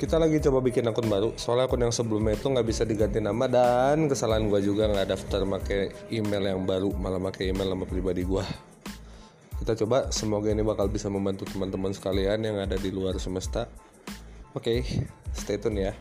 kita lagi coba bikin akun baru soalnya akun yang sebelumnya itu nggak bisa diganti nama dan kesalahan gue juga nggak daftar pakai email yang baru malah pakai email nama pribadi gue kita coba semoga ini bakal bisa membantu teman-teman sekalian yang ada di luar semesta. Oke stay tune ya.